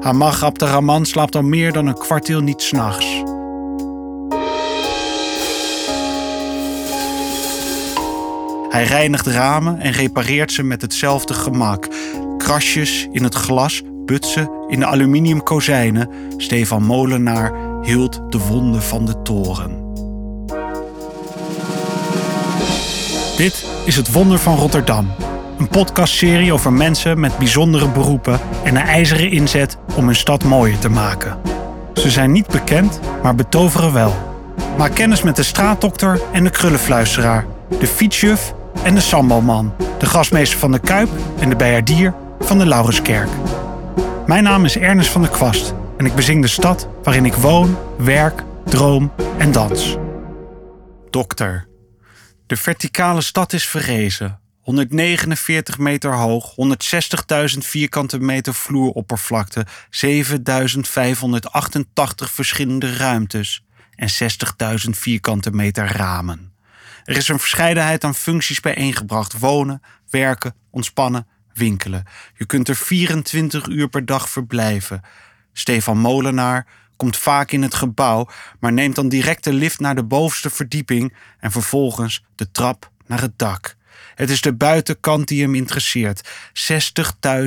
Hamag Abderrahman slaapt al meer dan een kwartiel niet s'nachts. Hij reinigt ramen en repareert ze met hetzelfde gemak. Krasjes in het glas, butsen in de aluminium kozijnen. Stefan Molenaar hield de wonden van de toren. Dit is Het Wonder van Rotterdam. Een podcastserie over mensen met bijzondere beroepen en een ijzeren inzet om hun stad mooier te maken. Ze zijn niet bekend, maar betoveren wel. Maak kennis met de straatdokter en de krullenfluisteraar, de fietsjuf en de sambalman, de gasmeester van de Kuip en de bijaardier van de Laurenskerk. Mijn naam is Ernest van der Kwast en ik bezing de stad waarin ik woon, werk, droom en dans. Dokter. De verticale stad is verrezen. 149 meter hoog, 160.000 vierkante meter vloeroppervlakte, 7.588 verschillende ruimtes en 60.000 vierkante meter ramen. Er is een verscheidenheid aan functies bijeengebracht: wonen, werken, ontspannen, winkelen. Je kunt er 24 uur per dag verblijven. Stefan Molenaar komt vaak in het gebouw, maar neemt dan direct de lift naar de bovenste verdieping en vervolgens de trap naar het dak. Het is de buitenkant die hem interesseert.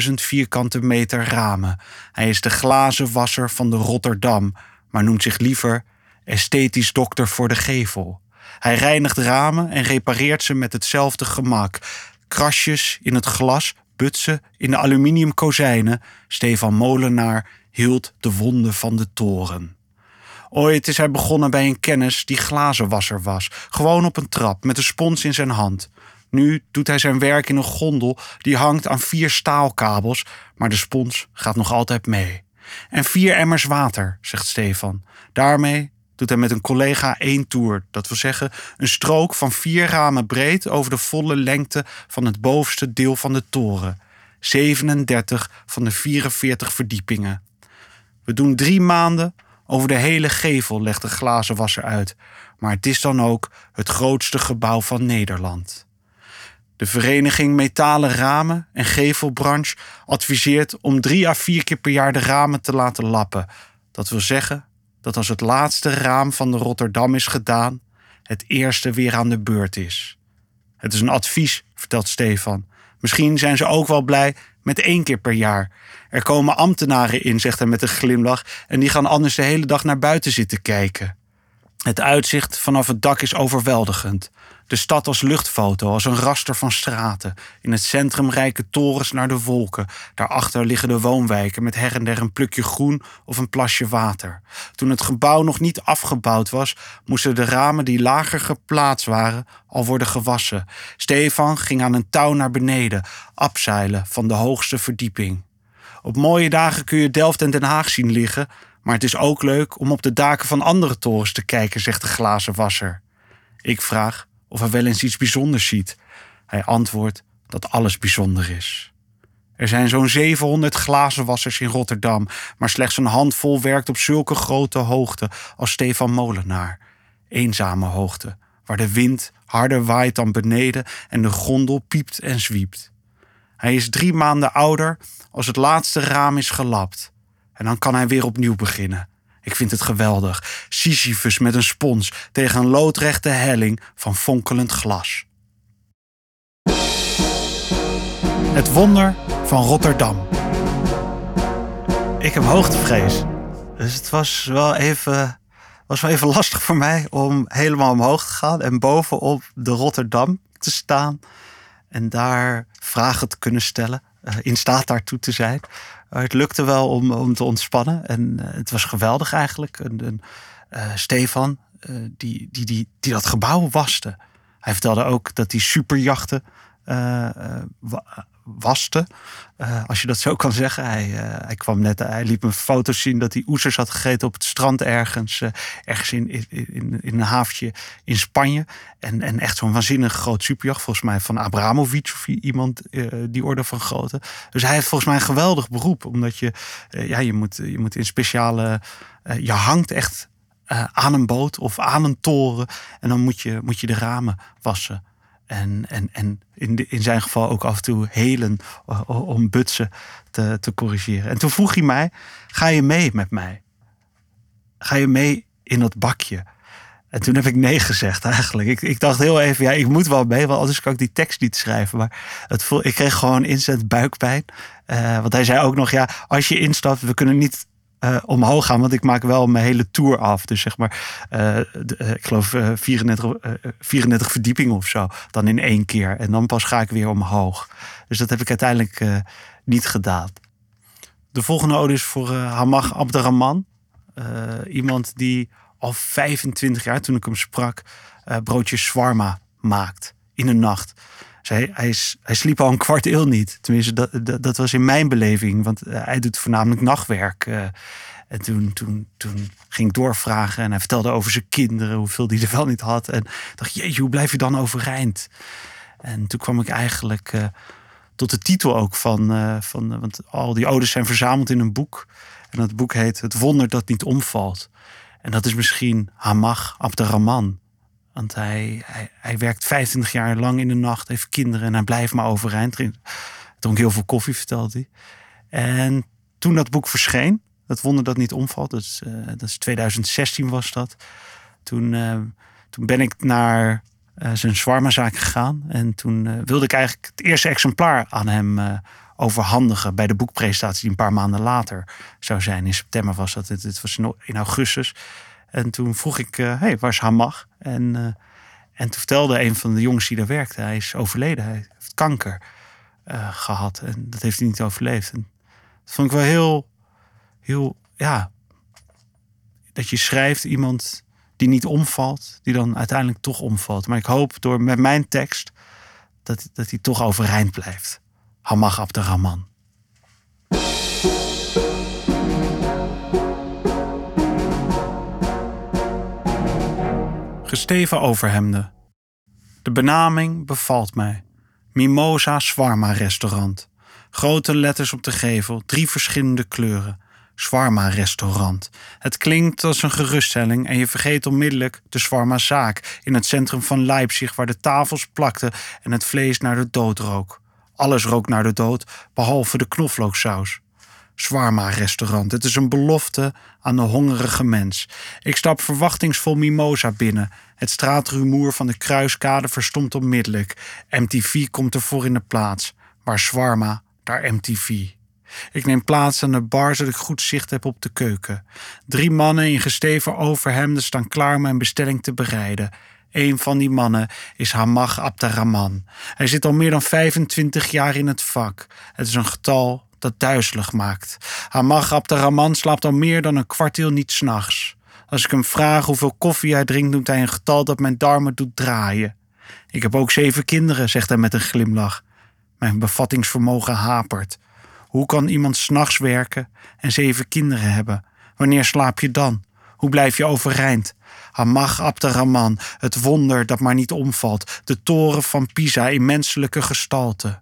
60.000 vierkante meter ramen. Hij is de glazenwasser van de Rotterdam, maar noemt zich liever esthetisch dokter voor de gevel. Hij reinigt ramen en repareert ze met hetzelfde gemak. Krasjes in het glas, butsen in de aluminium kozijnen. Stefan Molenaar hield de wonden van de toren. Ooit is hij begonnen bij een kennis die glazenwasser was, gewoon op een trap met een spons in zijn hand. Nu doet hij zijn werk in een gondel die hangt aan vier staalkabels, maar de spons gaat nog altijd mee. En vier emmers water, zegt Stefan. Daarmee doet hij met een collega één tour. Dat wil zeggen een strook van vier ramen breed over de volle lengte van het bovenste deel van de toren. 37 van de 44 verdiepingen. We doen drie maanden over de hele gevel, legt de glazenwasser uit. Maar het is dan ook het grootste gebouw van Nederland. De vereniging Metalen Ramen en Gevelbranche adviseert om drie à vier keer per jaar de ramen te laten lappen. Dat wil zeggen dat als het laatste raam van de Rotterdam is gedaan, het eerste weer aan de beurt is. Het is een advies, vertelt Stefan. Misschien zijn ze ook wel blij met één keer per jaar. Er komen ambtenaren in, zegt hij met een glimlach, en die gaan anders de hele dag naar buiten zitten kijken. Het uitzicht vanaf het dak is overweldigend. De stad als luchtfoto, als een raster van straten. In het centrum rijke torens naar de wolken. Daarachter liggen de woonwijken met her en der een plukje groen of een plasje water. Toen het gebouw nog niet afgebouwd was, moesten de ramen die lager geplaatst waren al worden gewassen. Stefan ging aan een touw naar beneden, abzeilen van de hoogste verdieping. Op mooie dagen kun je Delft en Den Haag zien liggen, maar het is ook leuk om op de daken van andere torens te kijken, zegt de glazen wasser. Ik vraag of hij wel eens iets bijzonders ziet. Hij antwoordt dat alles bijzonder is. Er zijn zo'n 700 glazenwassers in Rotterdam, maar slechts een handvol werkt op zulke grote hoogte als Stefan Molenaar. Eenzame hoogte, waar de wind harder waait dan beneden en de gondel piept en zwiept. Hij is drie maanden ouder als het laatste raam is gelapt. En dan kan hij weer opnieuw beginnen. Ik vind het geweldig. Met een spons tegen een loodrechte helling van fonkelend glas. Het wonder van Rotterdam. Ik heb hoogtevrees. Dus het was wel even, was wel even lastig voor mij om helemaal omhoog te gaan en bovenop de Rotterdam te staan. En daar vragen te kunnen stellen. Eh, in staat daartoe te zijn. Het lukte wel om, om te ontspannen. En uh, het was geweldig eigenlijk. En, en Stefan, die, die, die, die dat gebouw waste. Hij vertelde ook dat hij superjachten. Uh, als je dat zo kan zeggen. Hij, hij kwam net, hij liet me foto's zien dat hij oesters had gegeten op het strand ergens. Ergens in, in, in, een haventje in Spanje. En, en echt zo'n waanzinnig groot superjacht. Volgens mij van Abramovic of iemand die orde van grootte. Dus hij heeft volgens mij een geweldig beroep. Omdat je, ja, je, moet, je moet in speciale. je hangt echt aan een boot of aan een toren. En dan moet je, moet je de ramen wassen. En, en, en in, in zijn geval ook af en toe helen om butsen te, te corrigeren. En toen vroeg hij mij: Ga je mee met mij? Ga je mee in dat bakje? En toen heb ik nee gezegd eigenlijk. Ik, ik dacht heel even, ja, ik moet wel mee, want anders kan ik die tekst niet schrijven. Maar het voel, ik kreeg gewoon instant buikpijn. Uh, want hij zei ook nog, ja, als je instapt, we kunnen niet uh, omhoog gaan, want ik maak wel mijn hele tour af. Dus zeg maar, uh, de, ik geloof 34, 34 verdiepingen of zo, dan in één keer. En dan pas ga ik weer omhoog. Dus dat heb ik uiteindelijk niet gedaan. De volgende ode is voor Hamag Abderrahman. iemand die al 25 jaar, toen ik hem sprak, broodjes zwarma maakt in de nacht. Hij, hij, sliep al een kwart eeuw niet. Tenminste, dat, dat, was in mijn beleving, want eh, hij doet voornamelijk nachtwerk. Uh, en toen, toen, toen ging ik doorvragen en hij vertelde over zijn kinderen, hoeveel die er wel niet had. En dacht, jeetje, hoe blijf je dan overeind? En toen kwam ik eigenlijk tot de titel ook van, van, want al die odes zijn verzameld in een boek. En dat boek heet Het wonder dat niet omvalt. En dat is misschien Hamag Abderrahman. Want hij, hij, hij werkt 25 jaar lang in de nacht, heeft kinderen en hij blijft maar overeind. Dronk heel veel koffie, vertelde hij. En toen dat boek verscheen, dat wonder dat niet omvalt, dat is, uh, dat is 2016 was dat. Toen, uh, toen ben ik naar uh, zijn zwarmazaak gegaan. En toen wilde ik eigenlijk het eerste exemplaar aan hem overhandigen bij de boekpresentatie die een paar maanden later zou zijn. In september was dat. Het, was in augustus. En toen vroeg ik, hé, uh, hey, waar is Hamag? En, uh, en toen vertelde een van de jongens die daar werkte, hij is overleden. Hij heeft kanker uh, gehad en dat heeft hij niet overleefd. En dat vond ik wel heel, heel, ja, dat je schrijft iemand die niet omvalt, die dan uiteindelijk toch omvalt. Maar ik hoop door met mijn tekst dat, dat hij toch overeind blijft. Hamag Abderrahman. Gesteven overhemden. De benaming bevalt mij. Mimosa Swarma Restaurant. Grote letters op de gevel, drie verschillende kleuren. Swarma Restaurant. Het klinkt als een geruststelling en je vergeet onmiddellijk de Swarma Zaak in het centrum van Leipzig, waar de tafels plakten en het vlees naar de dood rook. Alles rook naar de dood, behalve de knoflooksaus. Zwarma-restaurant. Het is een belofte aan de hongerige mens. Ik stap verwachtingsvol Mimosa binnen. Het straatrumoer van de kruiskade verstomt onmiddellijk. MTV komt ervoor in de plaats. Waar Zwarma, daar MTV. Ik neem plaats aan de bar zodat ik goed zicht heb op de keuken. Drie mannen in gesteven overhemden staan klaar mijn bestelling te bereiden. Een van die mannen is Hamag Abderrahman. Hij zit al meer dan 25 jaar in het vak. Het is een getal dat duizelig maakt. Hamag Abderrahman slaapt al meer dan een kwartiel niet s'nachts. Als ik hem vraag hoeveel koffie hij drinkt, noemt hij een getal dat mijn darmen doet draaien. Ik heb ook zeven kinderen, zegt hij met een glimlach. Mijn bevattingsvermogen hapert. Hoe kan iemand s'nachts werken en zeven kinderen hebben? Wanneer slaap je dan? Hoe blijf je overeind? Hamag Abderrahman, het wonder dat maar niet omvalt, de toren van Pisa in menselijke gestalte.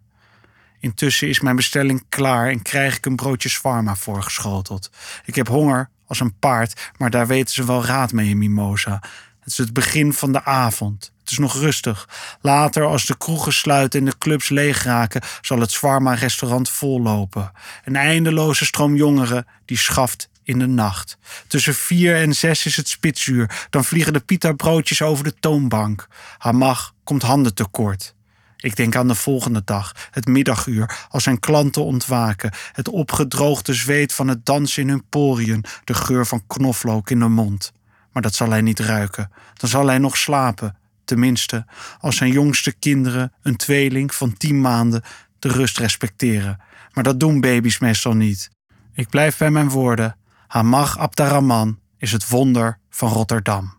Intussen is mijn bestelling klaar en krijg ik een broodje zwarma voorgeschoteld. Ik heb honger als een paard, maar daar weten ze wel raad mee in Mimosa. Het is het begin van de avond. Het is nog rustig. Later, als de kroegen sluiten en de clubs leeg raken, zal het Zwarma-restaurant vollopen. Een eindeloze stroom jongeren die schaft in de nacht. Tussen vier en zes is het spitsuur. Dan vliegen de pita-broodjes over de toonbank. Hamag komt handen tekort. Ik denk aan de volgende dag, het middaguur, als zijn klanten ontwaken. Het opgedroogde zweet van het dansen in hun poriën, de geur van knoflook in de mond. Maar dat zal hij niet ruiken. Dan zal hij nog slapen. Tenminste, als zijn jongste kinderen, een tweeling van tien maanden, de rust respecteren. Maar dat doen baby's meestal niet. Ik blijf bij mijn woorden. Hamag Abdarrahman is het wonder van Rotterdam.